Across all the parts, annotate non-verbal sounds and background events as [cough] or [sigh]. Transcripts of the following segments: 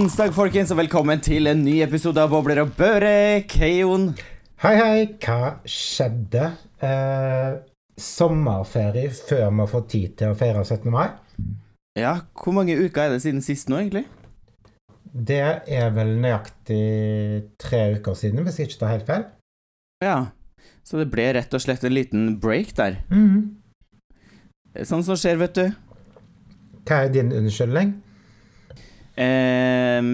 Onsdag, folkens, og velkommen til en ny episode av Bobler og Børek. Hei, Jon. Hei, hei. Hva skjedde? Eh, sommerferie før vi fått tid til å feire 17. mai? Ja, hvor mange uker er det siden sist nå, egentlig? Det er vel nøyaktig tre uker siden, hvis jeg ikke tar helt feil. Ja, så det ble rett og slett en liten break der. Mhm. Sånn som skjer, vet du. Hva er din unnskyldning? Eh,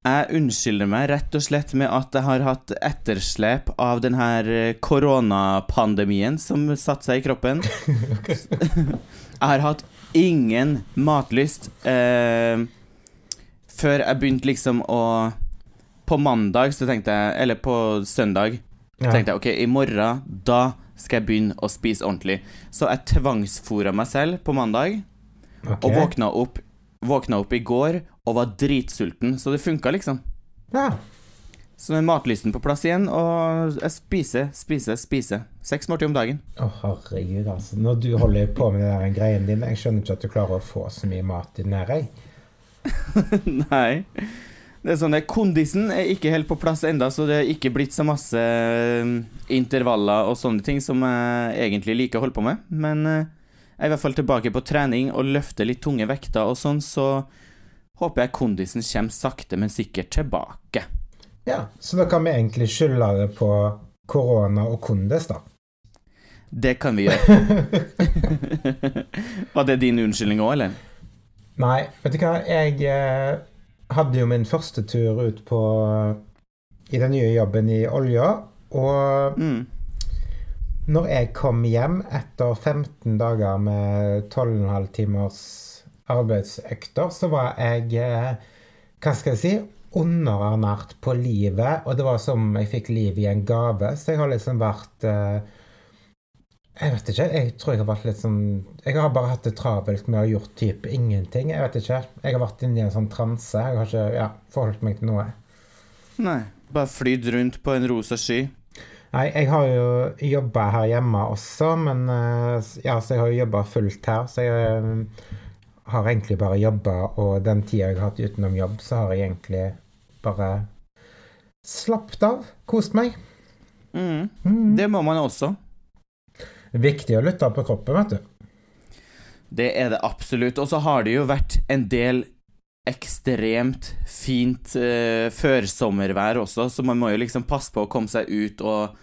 jeg unnskylder meg rett og slett med at jeg har hatt etterslep av den her eh, koronapandemien som satte seg i kroppen. [laughs] [laughs] Jeg har hatt ingen matlyst eh, før jeg begynte liksom å På mandag så tenkte jeg Eller på søndag Ja. tenkte jeg ok, i morgen da skal jeg begynne å spise ordentlig. Så jeg tvangsfora meg selv på mandag. okay. Og våkna opp, våkna opp i går og var dritsulten, så det funka, liksom. Ja. Så er matlysten på plass igjen, og jeg spiser, spiser, spiser. Seks måltider om dagen. Å, herregud, altså. Når du holder på med den greien din, jeg skjønner ikke at du klarer å få så mye mat i den her, jeg. Nei. Det er sånn at Kondisen er ikke helt på plass enda, så det er ikke blitt så masse eh, intervaller og sånne ting som jeg egentlig liker å holde på med. Men eh, jeg er i hvert fall tilbake på trening og løfter litt tunge vekter og sånn, så håper jeg kondisen kommer sakte, men sikkert tilbake. Ja, så da kan vi egentlig skylde det på korona og kondis, da. Det kan vi gjøre. [laughs] Var det din unnskyldning òg, eller? Nei, vet du hva, jeg eh, hadde jo min første tur ut på i den nye jobben i olja, og Mm. når jeg kom hjem etter 15 dager med 12,5 timers arbeidsøkter, så var jeg eh, Hva skal jeg si? Underernært på livet, og det var som jeg fikk liv i en gave. Så jeg har liksom vært eh, Jeg vet ikke. Jeg tror jeg har vært litt sånn Jeg har bare hatt det travelt med å ha gjort type ingenting. Jeg vet ikke. Jeg har vært inne i en sånn transe. Jeg har ikke ja, forholdt meg til noe. Nei. Bare flydd rundt på en rosa sky. Nei, jeg har jo jobba her hjemme også, men eh, ja, så jeg har jo jobba fullt her. Så jeg har egentlig bare jobba, og den tida jeg har hatt utenom jobb, så har jeg egentlig bare slappet av. Kost meg. Mm. Mm. Det må man også. Viktig å lytte på kroppen, vet du. Det er det absolutt. Og så har det jo vært en del ekstremt fint uh, førsommervær også, så man må jo liksom passe på å komme seg ut og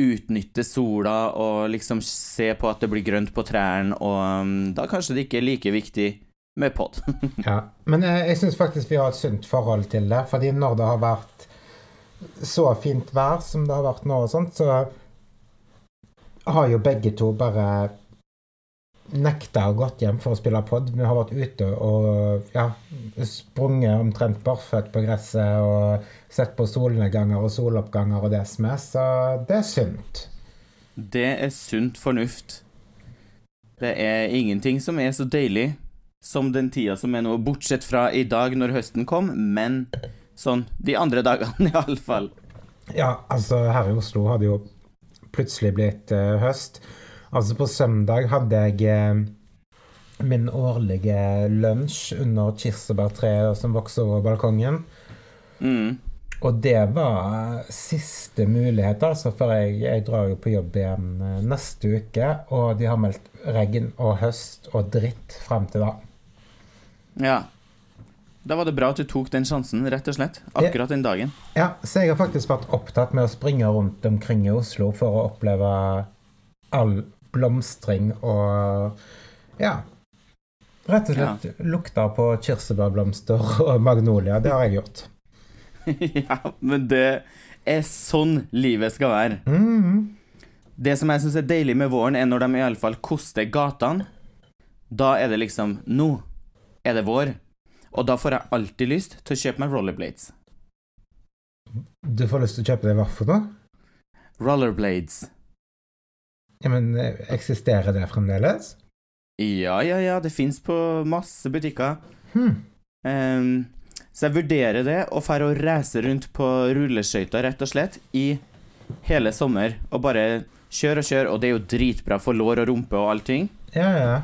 utnytte sola og liksom se på at det blir grønt på trærne, og um, da kanskje det ikke er like viktig med pod. [laughs] Ja. Men jeg, jeg syns faktisk vi har et sunt forhold til det. fordi når det har vært så fint vær som det har vært nå, og sånt, så har jo begge to bare nekta og gått hjem for å spille pod. Vi har vært ute og ja, sprunget omtrent barføtt på gresset og sett på solnedganger og soloppganger og det som er, så det er sunt. Det er sunt fornuft. Det er ingenting som er så deilig som den tida som er nå, bortsett fra i dag når høsten kom, men sånn de andre dagene [laughs] iallfall. Ja, altså her i Oslo har det jo plutselig blitt uh, høst. Altså på søndag hadde jeg eh, min årlige lunsj under kirsebærtreet som vokser over balkongen. Mm. Og det var siste mulighet, altså, for jeg, jeg drar jo på jobb igjen eh, neste uke. Og de har meldt regn og høst og dritt frem til da. Ja. Da var det bra at du tok den sjansen, rett og slett. Akkurat den dagen. Ja, så jeg har faktisk vært opptatt med å springe rundt omkring i Oslo for å oppleve all blomstring og ja. Rett og slett lukta på kirsebærblomster og magnolia. Det har jeg gjort. [laughs] ja, men det er sånn livet skal være. Mhm. Det som jeg syns er deilig med våren, er når de iallfall koster gatene. Da er det liksom Nå er det vår. Og da får jeg alltid lyst til å kjøpe meg rollerblades. Du får lyst til å kjøpe deg hva for noe? Rollerblades. Ja, men eh, eksisterer det fremdeles? Ja, ja, ja, det fins på masse butikker. Hmm. Um, så jeg vurderer det, og drar og race rundt på rulleskøyter, rett og slett, i hele sommer. Og bare kjøre og kjøre, og det er jo dritbra for lår og rumpe og allting. Ja, ja.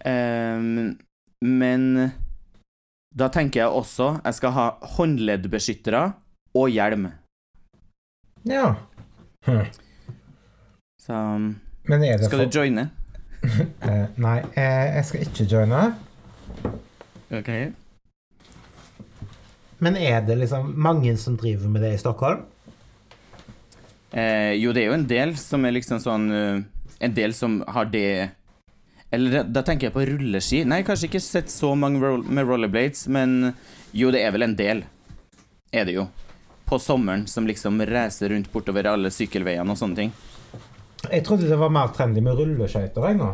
Um, men Da tenker jeg også jeg skal ha håndleddbeskyttere og hjelm. Ja. Hm. Så um, Men det Skal du joine? uh, [laughs] nei, eh, jeg skal ikke joine. Ok. Men er det liksom mange som driver med det i Stockholm? Eh, jo, det er jo en del som er liksom sånn eh, En del som har det Eller da, tenker jeg på rulleski. Nei, kanskje ikke sett så mange roll, med rollerblades, men jo, det er vel en del. Er det jo. På sommeren som liksom reiser rundt bortover alle sykkelveiene og sånne ting. Jeg trodde det var mer trendy med rulleskøyter jeg nå.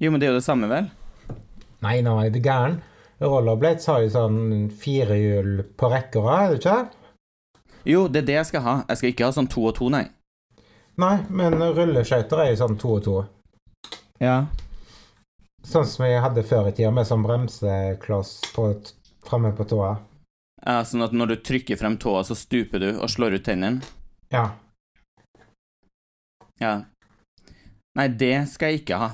Jo, men det er jo det samme, vel? Nei, nå er det gæren. Rollerblades har jo sånn firehjul på rekke og rad, er det ikke? Jo, det er det jeg skal ha. Jeg skal ikke ha sånn to og to, nei. Nei, men rulleskøyter er jo sånn to og to. Ja. Sånn som vi hadde før i tida, med sånn bremsekloss framme på tåa. ja. Sånn at når du trykker frem tåa, så stuper du og slår ut tennene. Ja. Ja. Nei, det skal jeg ikke ha.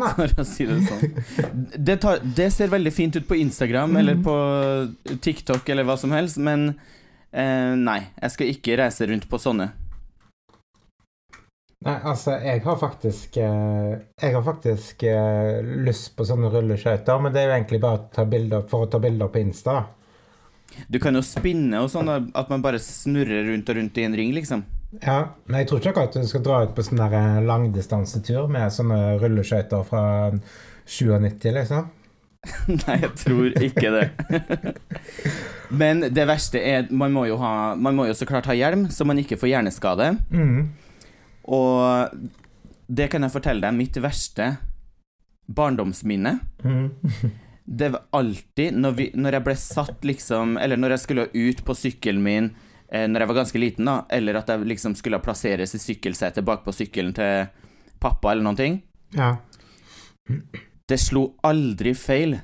Nei. [laughs] For å si det sånn. Det, tar, det ser veldig fint ut på Instagram eller på TikTok eller hva som helst, men eh, nei, jeg skal ikke reise rundt på sånne. Nei, altså, jeg har faktisk eh, Jeg har faktisk eh, lyst på sånne rulleskøyter, men det er jo egentlig bare ta bilder, for å ta bilder på Insta. Du kan jo spinne og sånn, at man bare snurrer rundt og rundt i en ring, liksom. Ja, men jeg tror ikke akkurat du skal dra ut på sånn eh, langdistansetur med sånne rulleskøyter fra 97, liksom. [laughs] Nei, jeg tror ikke det. [laughs] Men det verste er Man må jo ha Man må jo så klart ha hjelm, så man ikke får hjerneskade. Mm. Og det kan jeg fortelle deg, mitt verste barndomsminne Mm. [laughs] Det var alltid når, vi, når jeg ble satt, liksom Eller når jeg skulle ut på sykkelen min eh, når jeg var ganske liten, da, eller at jeg liksom skulle plasseres i sykkelsetet bakpå sykkelen til pappa, eller noen ting Ja. Det slo aldri feil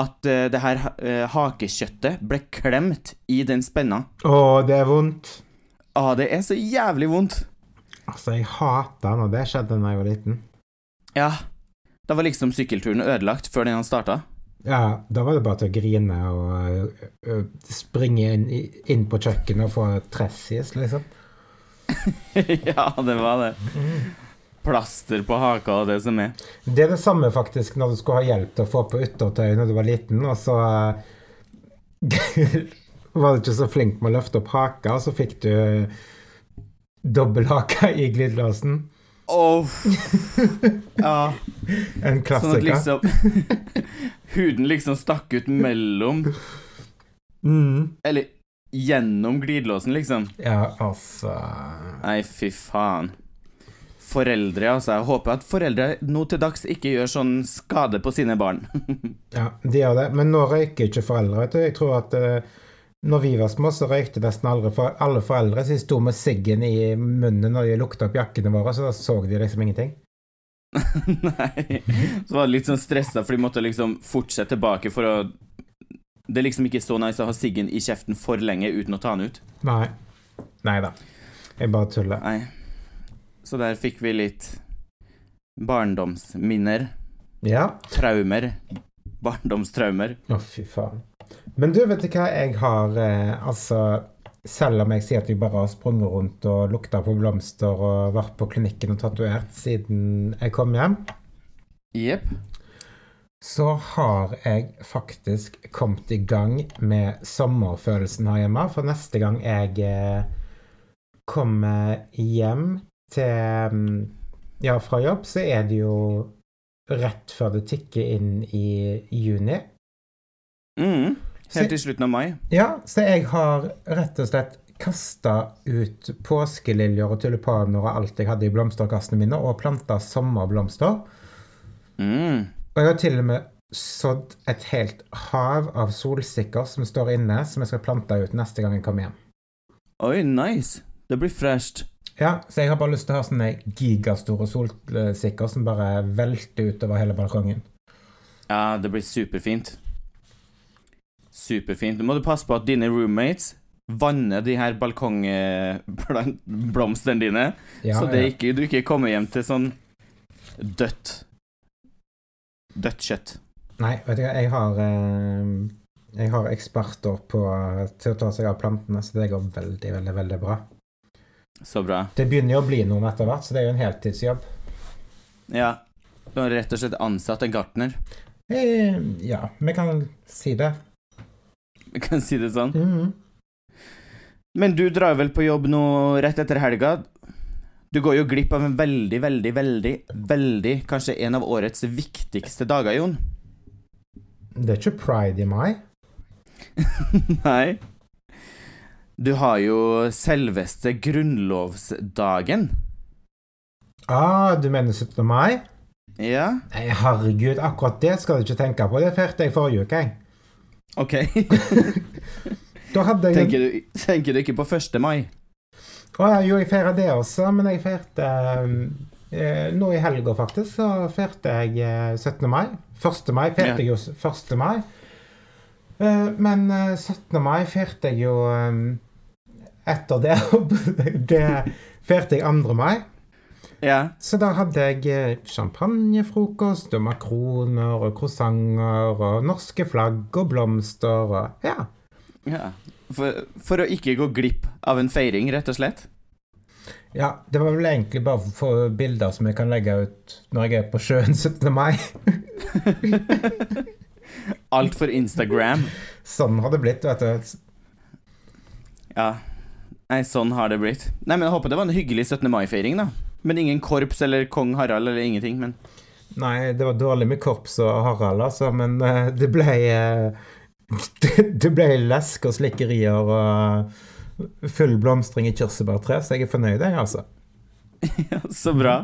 at uh, det her uh, hakekjøttet ble klemt i den spenna. Å, det er vondt. Ah, det er så jævlig vondt. Altså, jeg hata når det skjedde da jeg var liten. Ja. Da var liksom sykkelturen ødelagt før den han starta. Ja, da var det bare til å grine og ø, springe inn, inn på kjøkkenet og få tressis, liksom. [laughs] ja, det var det. Plaster på haka og det som er. Det er det samme faktisk når du skulle ha hjelp til å få på yttertøy når du var liten, og så uh, [laughs] var du ikke så flink med å løfte opp haka, og så fikk du dobbelthaka i glidelåsen. Åh. ja. [laughs] En klassiker. Sånn at liksom Huden liksom stakk ut mellom Mm. Eller gjennom glidelåsen, liksom. Ja, altså Nei, fy faen. Foreldre, altså. Jeg håper at foreldre nå til dags ikke gjør sånn skade på sine barn. [laughs] Ja, de gjør det. Men nå røyker ikke foreldre, vet du. Jeg tror at uh, når vi var små, så røykte nesten aldri for alle foreldre. Så de sto med siggen i munnen når de lukta opp jakkene våre, så da så de liksom ingenting. [laughs] Nei. Så var det litt sånn stressa, for de måtte liksom fortsette tilbake for å Det er liksom ikke så nice å ha siggen i kjeften for lenge uten å ta den ut. Nei. Nei da. Jeg bare tuller. Nei. Så der fikk vi litt barndomsminner. Ja. Traumer. Barndomstraumer. Å, fy faen. Men du, vet du hva jeg har eh, Altså, selv om jeg sier at jeg bare har sprunget rundt og lukta på blomster og vært på klinikken og tatovert siden jeg kom hjem, yep. så har jeg faktisk kommet i gang med sommerfølelsen her hjemme. For neste gang jeg eh, kommer hjem til mm, Ja, fra jobb, så er det jo rett før det tikker inn i juni. Mm. Helt til slutten av mai. Ja, så jeg har rett og slett kasta ut påskeliljer og tulipaner og alt jeg hadde i blomsterkassene mine, og planta sommerblomster. Mm. Og jeg har til og med sådd et helt hav av solsikker som står inne, som jeg skal plante ut neste gang jeg kommer hjem. Oi, nice. Det blir fresht. Ja, så jeg har bare lyst til å ha sånne gigastore solsikker som bare velter utover hele balkongen. Ja, det blir superfint. Superfint. Nå må du passe på at dine roommates vanner de her balkongblomstene dine, Ja, så ikke, du ikke kommer hjem til sånn dødt Dødt kjøtt. Nei, vet du hva, jeg har eh, Jeg har eksperter på, til å ta seg av plantene, så det går veldig, veldig, veldig bra. Så bra. Det begynner jo å bli noen etter hvert, så det er jo en heltidsjobb. Ja. Du har rett og slett ansatt en gartner. Eh, ja, vi kan si det. Vi [laughs] kan si det sånn. Mhm. Men du drar vel på jobb nå rett etter helga. Du går jo glipp av en veldig, veldig, veldig, veldig Kanskje en av årets viktigste dager, Jon. Det er ikke pride i meg. [laughs] Nei. Du har jo selveste grunnlovsdagen. Ah, du mener 17. mai? Ja, Nei, herregud, akkurat det skal du ikke tenke på. Det feirte jeg forrige uke. jeg. OK. [laughs] Da hadde jeg Tenker du, tenker du ikke på 1. mai? Å ja, jo, jeg feira det også, men jeg feirte eh, Nå i helga, faktisk, så feirte jeg eh, 17. mai. 1. mai feirte jeg jo 1. mai. Eh, men eh, 17. mai feirte jeg jo eh, etter det. [laughs] det feirte jeg 2. mai. Ja. Så da hadde jeg eh, champagnefrokost og makroner og croissanter og norske flagg og blomster og Ja. ja. For, for å ikke gå glipp av en feiring, rett og slett? Ja, det var vel egentlig bare for bilder som jeg kan legge ut når jeg er på sjøen [laughs] 17. mai. [laughs] Alt for Instagram. Sånn har det blitt, vet du. Ja. Nei, sånn har det blitt. Nei, men Jeg håper det var en hyggelig 17. mai-feiring, da. Men ingen korps eller kong Harald eller ingenting. Men Nei, det var dårlig med korps og Harald, altså, men uh, det ble uh, det, [laughs] det ble lesk og slikkerier og full blomstring i kirsebærtre, så jeg er fornøyd, jeg, altså. [laughs] ja, så bra.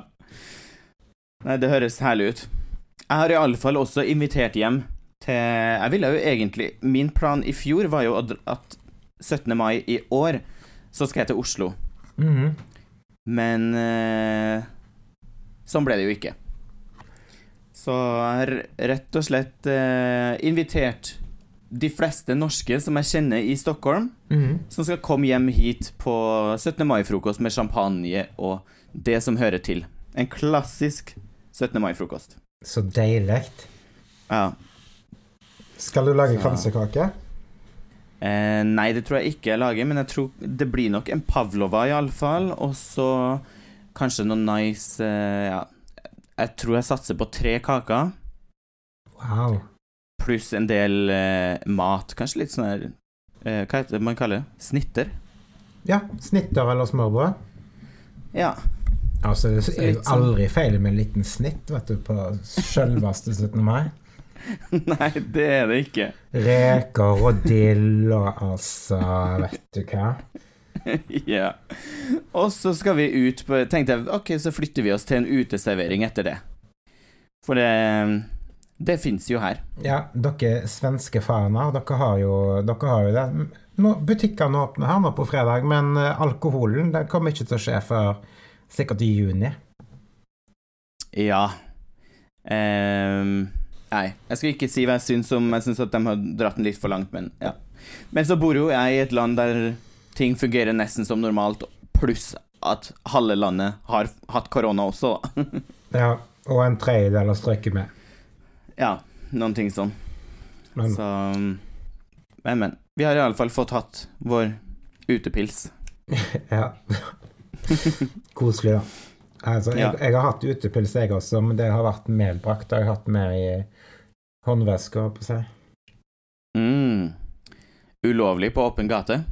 Nei, det høres herlig ut. Jeg har iallfall også invitert hjem til Jeg ville jo egentlig Min plan i fjor var jo at- at 17. mai i år så skal jeg til Oslo. Mhm. Men eh, sånn ble det jo ikke. Så jeg har rett og slett eh, invitert de fleste norske som jeg kjenner i Stockholm, Mhm. som skal komme hjem hit på 17. mai-frokost med champagne og det som hører til. En klassisk 17. mai-frokost. Så deilig. Ja. Skal du lage kransekake? Eh, nei, det tror jeg ikke jeg lager, men jeg tror det blir nok en pavlova, iallfall. Og så kanskje noe nice eh, Ja, jeg tror jeg satser på tre kaker. Wow. Pluss en del eh, mat. Kanskje litt sånn her eh, Hva heter det man kaller det? Snitter? Ja, snitter eller smørbrød. Ja. Altså, det er jo sånn- aldri feil med en liten snitt, vet du, på sjølveste 17. mai. [laughs] Nei, det er det ikke. Reker og dill og altså Vet du hva? [laughs] ja. Og så skal vi ut på Tenkte jeg, ok, så flytter vi oss til en uteservering etter det. For det Det fins jo her. Ja, dere svenske faner, dere har jo, dere har jo det. Nå, butikkene åpner her nå på fredag, men eh, alkoholen den kommer ikke til å skje før sikkert i juni. Ja. Ehm, nei, jeg skal ikke si hva jeg syns om Jeg syns at de har dratt den litt for langt, men ja. Men så bor jo jeg i et land der ting fungerer nesten som normalt, pluss at halve landet har hatt korona også, da. [laughs] Ja, og en tredjedel har strøket med. ja, noen ting sånn. Men Så Men, men. Vi har iallfall fått hatt vår utepils. [laughs] ja. [laughs] Koselig, da. Altså, jeg, Ja. jeg har hatt utepils, jeg også, men det har vært medbrakt. Det har jeg hatt med i håndveska, holdt på seg. Mm. Ulovlig på åpen gate?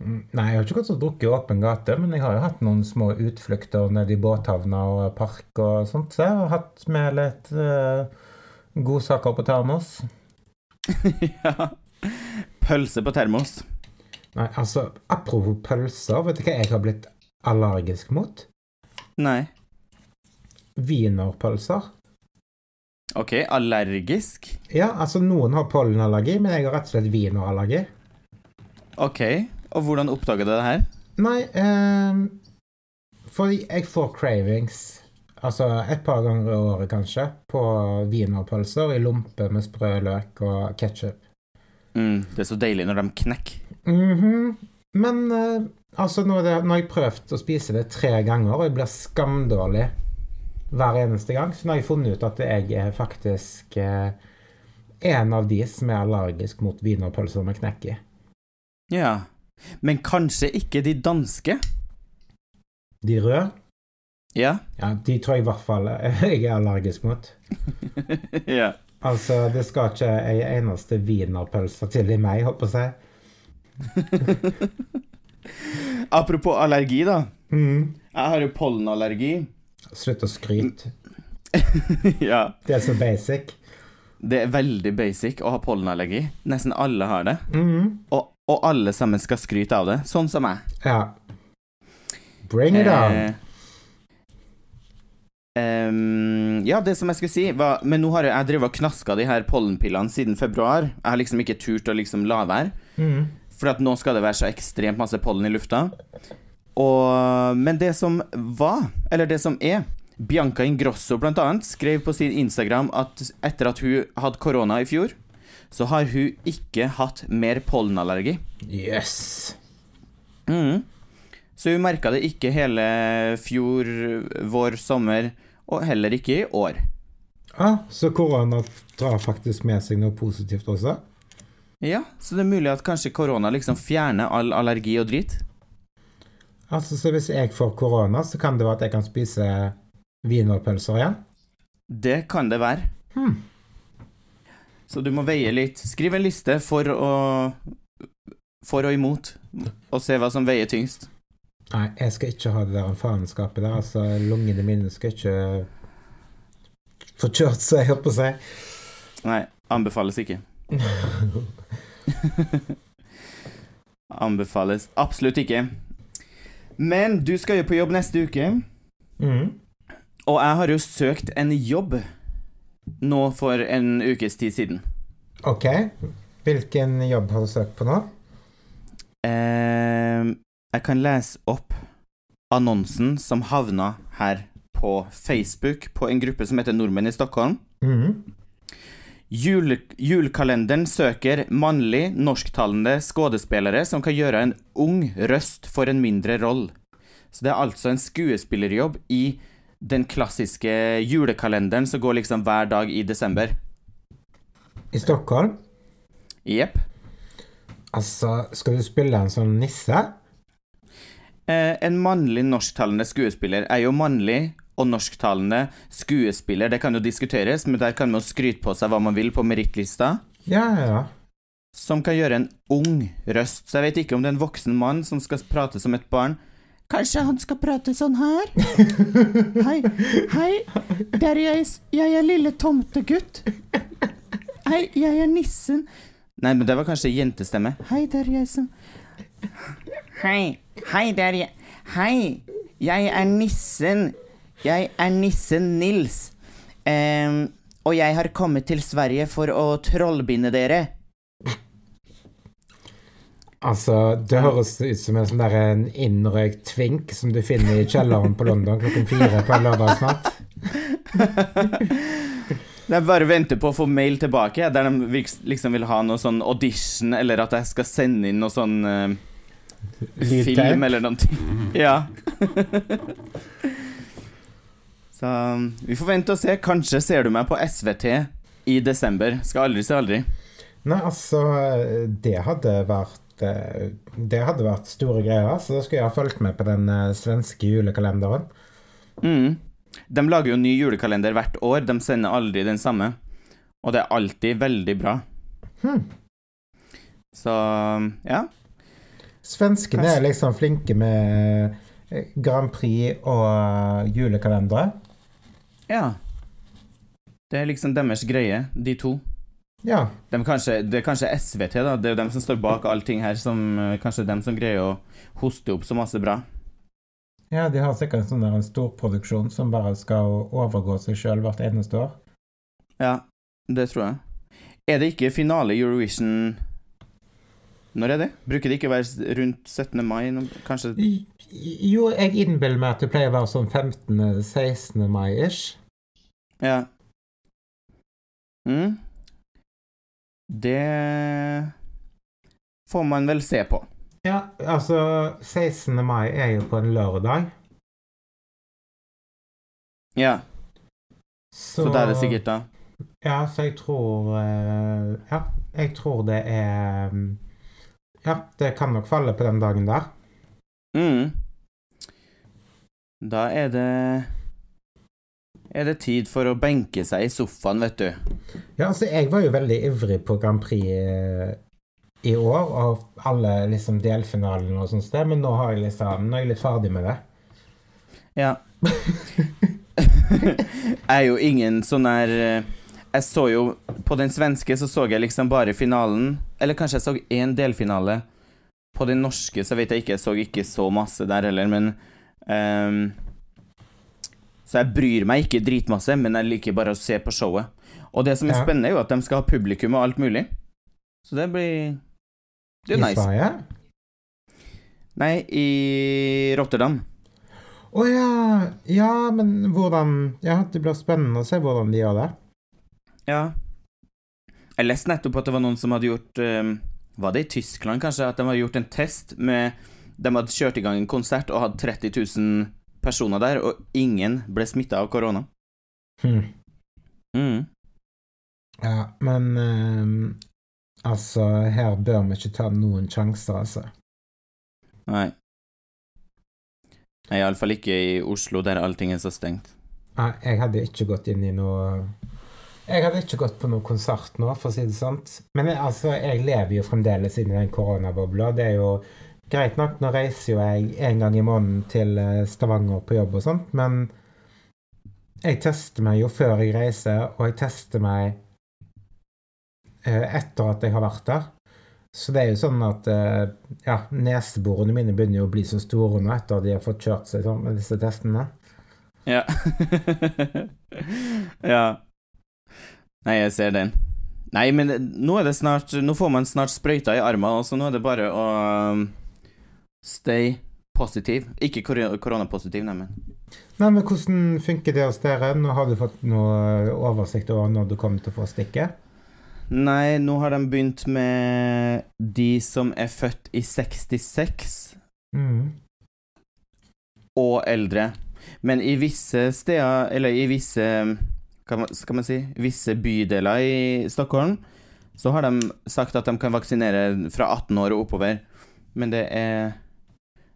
Mm, Nei, jeg har ikke gått og drukket i åpen gate, men jeg har jo hatt noen små utflukter nede i båthavna og park og sånt, så jeg har hatt med litt uh, godsaker på termos. [laughs] ja. Pølse på termos. Nei, altså, apropos pølser, vet du hva jeg har blitt allergisk mot? Nei. Wienerpølser. OK, allergisk. Ja, altså, noen har pollenallergi, men jeg har rett og slett wienerallergi. OK. Og hvordan oppdaga du det her? Nei, eh, fordi jeg får cravings, altså et par ganger i året kanskje, på wienerpølser i lompe med sprø løk og ketsjup. Mm, det er så deilig når de knekker. Mhm. Men eh, altså, nå har jeg prøvd å spise det tre ganger, og jeg blir skamdårlig hver eneste gang. Så nå har jeg funnet ut at jeg er faktisk eh, en av de som er allergisk mot wienerpølser med knekk i. Ja. Men kanskje ikke de danske? De røde? Ja. Ja, de tror jeg i hvert fall jeg er allergisk mot. [laughs] ja. Altså, det skal ikke ei eneste wienerpølse til i meg, holdt på å si. [laughs] Apropos allergi, da. Mm. Jeg har jo pollenallergi. Slutt å skryte. [laughs] ja. Det er så basic. Det er veldig basic å ha pollenallergi. Nesten alle har det. Mm. Og, og alle sammen skal skryte av det, sånn som meg. Ja. Bring it on. Eh, ehm, ja, det som jeg skulle si var Men nå har jeg, jeg drevet og knaska de her pollenpillene siden februar. Jeg har liksom ikke turt å liksom la være. Mm. For at nå skal det være så ekstremt masse pollen i lufta. Og, men det som var, eller det som er Bianca Ingrosso annet skrev på sin Instagram at etter at hun hadde korona i fjor, så har hun ikke hatt mer pollenallergi. Yes. Mm. Så hun merka det ikke hele fjor, vår, sommer, og heller ikke i år. Ah, så korona drar faktisk med seg noe positivt også? Ja, så det er mulig at kanskje korona liksom fjerner all allergi og drit. Altså, så hvis jeg får korona, så kan det være at jeg kan spise wienerpølser igjen? Det kan det være. Hmm. Så du må veie litt. Skriv en liste for og For og imot, og se hva som veier tyngst. Nei, jeg skal ikke ha det der faenskapet der. Altså, lungene mine skal ikke få kjørt seg, holdt på å si. Nei, anbefales ikke. [laughs] [laughs] Anbefales absolutt ikke. Men du skal jo på jobb neste uke, Mm. og jeg har jo søkt en jobb nå for en ukes tid siden. OK. Hvilken jobb har du søkt på nå? Eh, jeg kan lese opp annonsen som havna her på Facebook på en gruppe som heter Nordmenn i Stockholm. Mm. Jule, julekalenderen søker mannlig, norsktalende skuespillere som kan gjøre en ung røst for en mindre roll. Så det er altså en skuespillerjobb i den klassiske julekalenderen som går liksom hver dag i desember. I Stockholm? Jepp. Altså, skal du spille en sånn nisse? Eh, en mannlig norsktalende skuespiller er jo mannlig og norsktalende skuespiller. Det kan jo diskuteres, men der kan man skryte på seg hva man vil på merittlista. Ja, ja, ja. Som kan gjøre en ung røst. Så jeg vet ikke om det er en voksen mann som skal prate som et barn. Kanskje han skal prate sånn her? [laughs] Hei, hei, der jeg, jeg er lille tomtegutt. Hei, jeg er nissen. Nei, men det var kanskje jentestemme. Hei, der er jeg som Hei, hei, det er jeg Hei, jeg er nissen. Jeg er nissen Nils. um, og jeg har kommet til Sverige for å trollbinde dere. Altså, det høres ut som en sånn der en innrøykt tvink som du finner i kjelleren på London klokken fire på en lørdagsnatt. [laughs] Jeg bare venter på å få mail tilbake, der de liksom vil ha noe sånn audition, eller at jeg skal sende inn noe sånn uh, film eller noe. Ja. [laughs] Så vi får vente og se. Kanskje ser du meg på SVT i desember. Skal aldri si aldri. Nei, altså, det hadde vært eh, Det hadde vært store greier, så da skulle jeg ha fulgt med på den eh, svenske julekalenderen. Mm. De lager jo ny julekalender hvert år. De sender aldri den samme. Og det er alltid veldig bra. Hmm. Så ja. Svenskene Kanskje- er liksom flinke med eh, Grand Prix og julekalendere. Ja. Det er liksom deres greie, de to. Ja. De kanskje, det er kanskje SVT, da. Det er jo dem som står bak allting her, som kanskje er dem som greier å hoste opp så masse bra. ja, de har sikkert en sånn storproduksjon som bare skal overgå seg sjøl hvert eneste år. Ja, det tror jeg. Er det ikke finale Eurovision Når er det? Bruker det ikke å være rundt 17. mai? Kanskje I- Jo, jeg innbiller meg at det pleier å være sånn 15.-16. mai-ish. Ja. Mm. Det får man vel se på. Ja, altså 16. mai er jo på en lørdag. Ja. Så, da er det sikkert da. Ja, så jeg tror eh, Ja, jeg tror det er mm, Ja, det kan nok falle på den dagen der. Mm. Da er det er det tid for å benke seg i sofaen, vet du. Ja, altså, jeg var jo veldig ivrig på Grand Prix eh, i år, og alle liksom delfinalene og sånt men nå, har jeg liksom, nå er jeg litt ferdig med det. Ja. [laughs] jeg er jo ingen sånn der eh, Jeg så jo På den svenske så så jeg liksom bare finalen. Eller kanskje jeg så én delfinale. På den norske så vet jeg ikke, jeg så ikke så masse der heller, men um, Så jeg bryr meg ikke dritmasse, men jeg liker bare å se på showet. Og det som er Ja. spennende, er jo at de skal ha publikum og alt mulig. Så det blir Det er jo I. Sverige? Nei, i Rotterdam. Å ja. Ja, men hvordan Ja, det blir spennende å se hvordan de gjør det. Ja. Jeg leste nettopp at det var noen som hadde gjort um, Var det i Tyskland, kanskje? At de hadde gjort en test med De hadde kjørt i gang en konsert og hadde 30 000 personer der, og ingen ble smitta av korona. Hmm. Mm. Ja, men um, Altså, her bør vi ikke ta noen sjanser, altså. Nei. Iallfall ikke i Oslo, der allting er så stengt. Nei, jeg hadde ikke gått inn i noe Jeg hadde ikke gått på noen konsert nå, for å si det sånn. Men jeg, altså, jeg lever jo fremdeles inni den koronabobla. Det er jo greit nok, nå reiser jo jeg en gang i måneden til eh, Stavanger på jobb og sånt, men jeg tester meg jo før jeg reiser, og jeg tester meg eh, etter at jeg har vært der. Så det er jo sånn at eh, ja, neseborene mine begynner jo å bli så store nå etter at de har fått kjørt seg sånn med disse testene. Ja. [laughs] ja. Nei, jeg ser den. Nei, men nå er det snart Nå får man snart sprøyta i armen, så nå er det bare å stay positiv. Ikke kor- koronapositiv, nei, men Nei, men Hvordan funker det hos dere? Nå Har du fått noe oversikt over når du kommer til å få stikket? Nei, nå har de begynt med de som er født i 66 Mm. og eldre. Men i visse steder, eller i visse hva skal man si, visse bydeler i Stockholm, så har de sagt at de kan vaksinere fra 18 år og oppover. Men det er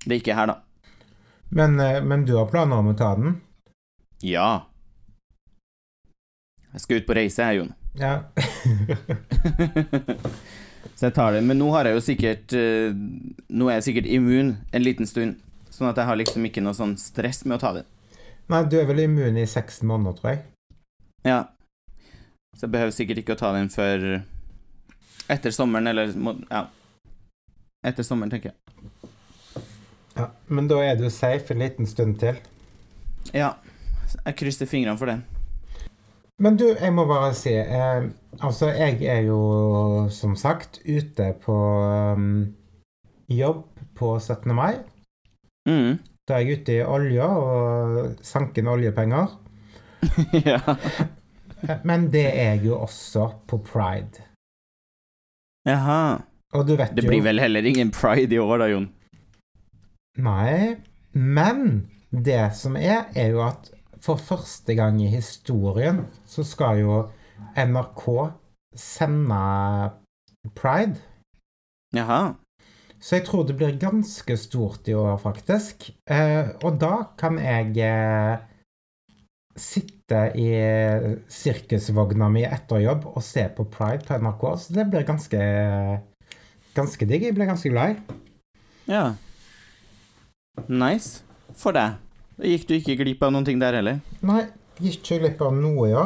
Det er ikke her, da. Men, eh, men du har planer om å ta den? Ja. Jeg skal ut på reise, jeg, Jon. Ja. [laughs] [laughs] Så jeg tar det. Men nå har jeg jo sikkert eh, Nå er jeg sikkert immun en liten stund. Sånn at jeg har liksom ikke noe sånn stress med å ta det. Nei, du er vel immun i seks måneder, tror jeg. Ja. Så jeg behøver sikkert ikke å ta den før etter sommeren, eller Ja. Etter sommeren, tenker jeg. Ja. Men da er du safe en liten stund til. Ja. Jeg krysser fingrene for det. Men du, jeg må bare si eh, Altså, jeg er jo som sagt ute på um, jobb på 17. mai. Mm. Da er jeg ute i olja og sanker inn oljepenger. [laughs] ja. Men det er jeg jo også på pride. Jaha. Og du vet Det jo blir vel heller ingen pride i år, da, Jon? Nei, men det som er, er jo at for første gang i historien så skal jo NRK sende Pride. Jaha. Så jeg tror det blir ganske stort i år, faktisk. Eh, og da kan jeg eh, sitte i sirkusvogna mi etter jobb og se på Pride på NRK. Så det blir ganske ganske digg. Jeg blir ganske glad i. Ja. Nice. For deg. Da gikk du ikke glipp av noen ting der heller. Nei, gikk ikke glipp av noe ja.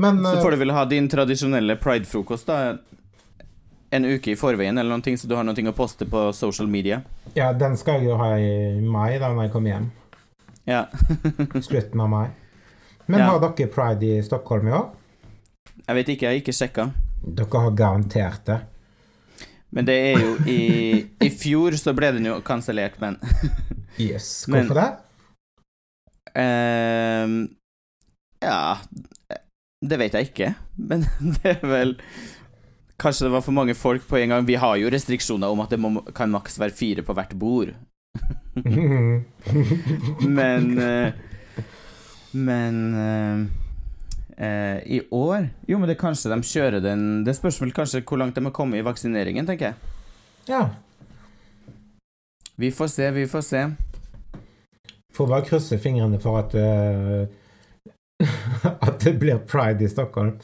Men Så eh, får du vel ha din tradisjonelle pride-frokost da en uke i forveien, eller noen ting, så du har noe å poste på social media. ja, den skal jeg jo ha i mai, da når jeg kommer hjem. Ja. [laughs] Slutten av mai. Men Ja. har dere pride i Stockholm i år? Jeg vet ikke, jeg har ikke sjekka. Dere har garantert det. Men det er jo i I fjor så ble den jo kansellert, men [laughs] Yes. Men- Hvorfor det? Ehm, Ja Det vet jeg ikke, men [laughs] det er vel Kanskje det var for mange folk på en gang. Vi har jo restriksjoner om at det må, kan maks være fire på hvert bord. [laughs] Men uh, Men uh, i år Jo, men det kanskje de kjører den Det spørs vel kanskje hvor langt de har kommet i vaksineringen, tenker jeg. Ja. Vi får se, vi får se. Får bare krysse fingrene for at uh, [laughs] At det blir pride i Stockholm.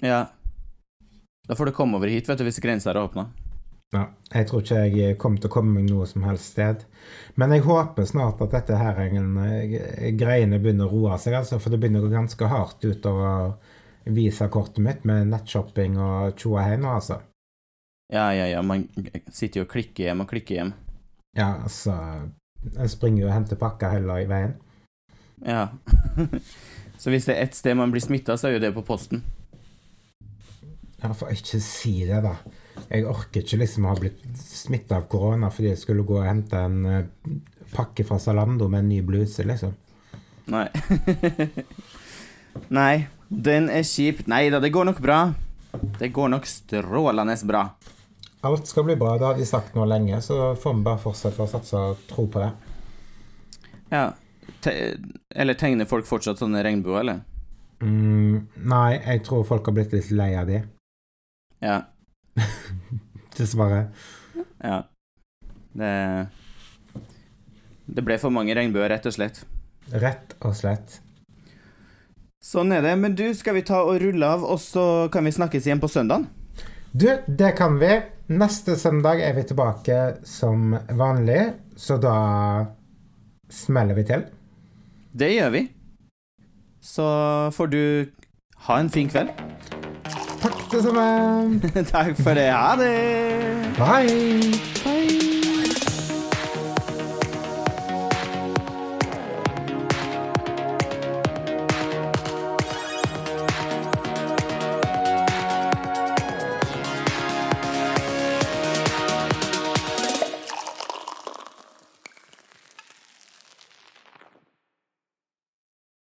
Ja. Da får du komme over hit, vet du, hvis grensa er åpna. Ja, jeg tror ikke jeg kommer til å komme meg noe som helst sted. Men jeg håper snart at dette her eh, greiene begynner å roe seg, altså, for det begynner å gå ganske hardt utover visakortet mitt med nettshopping og tjoa hei altså. Ja, ja, ja. Man sitter jo og klikker hjem og klikker hjem. Ja, altså Jeg springer jo og henter pakker heller i veien. Ja. [laughs] så hvis det er ett sted man blir smitta, så er jo det på posten. Ja, for ikke si det, da. Jeg orker ikke liksom å ha blitt smitta av korona fordi jeg skulle gå og hente en uh, pakke fra Zalando med en ny bluse, liksom. Nei. [laughs] Nei, den er kjip. Nei da, det går nok bra. Det går nok strålende bra. Alt skal bli bra, det har de sagt nå lenge, så får vi bare fortsette å satse og tro på det. Ja. Te eller tegner folk fortsatt sånne regnbuer, eller? Mm, nei, jeg tror folk har blitt litt lei av de. Ja. [laughs] Dessverre. Ja. Det Det ble for mange regnbuer, rett og slett. Rett og slett. Sånn er det. Men du, skal vi ta og rulle av, og så kan vi snakkes igjen på søndag? Du, det kan vi. Neste søndag er vi tilbake som vanlig, så da smeller vi til. Det gjør vi. Så får du ha en fin kveld. Takk det samme. [laughs] Takk for det. Ha det. Bye.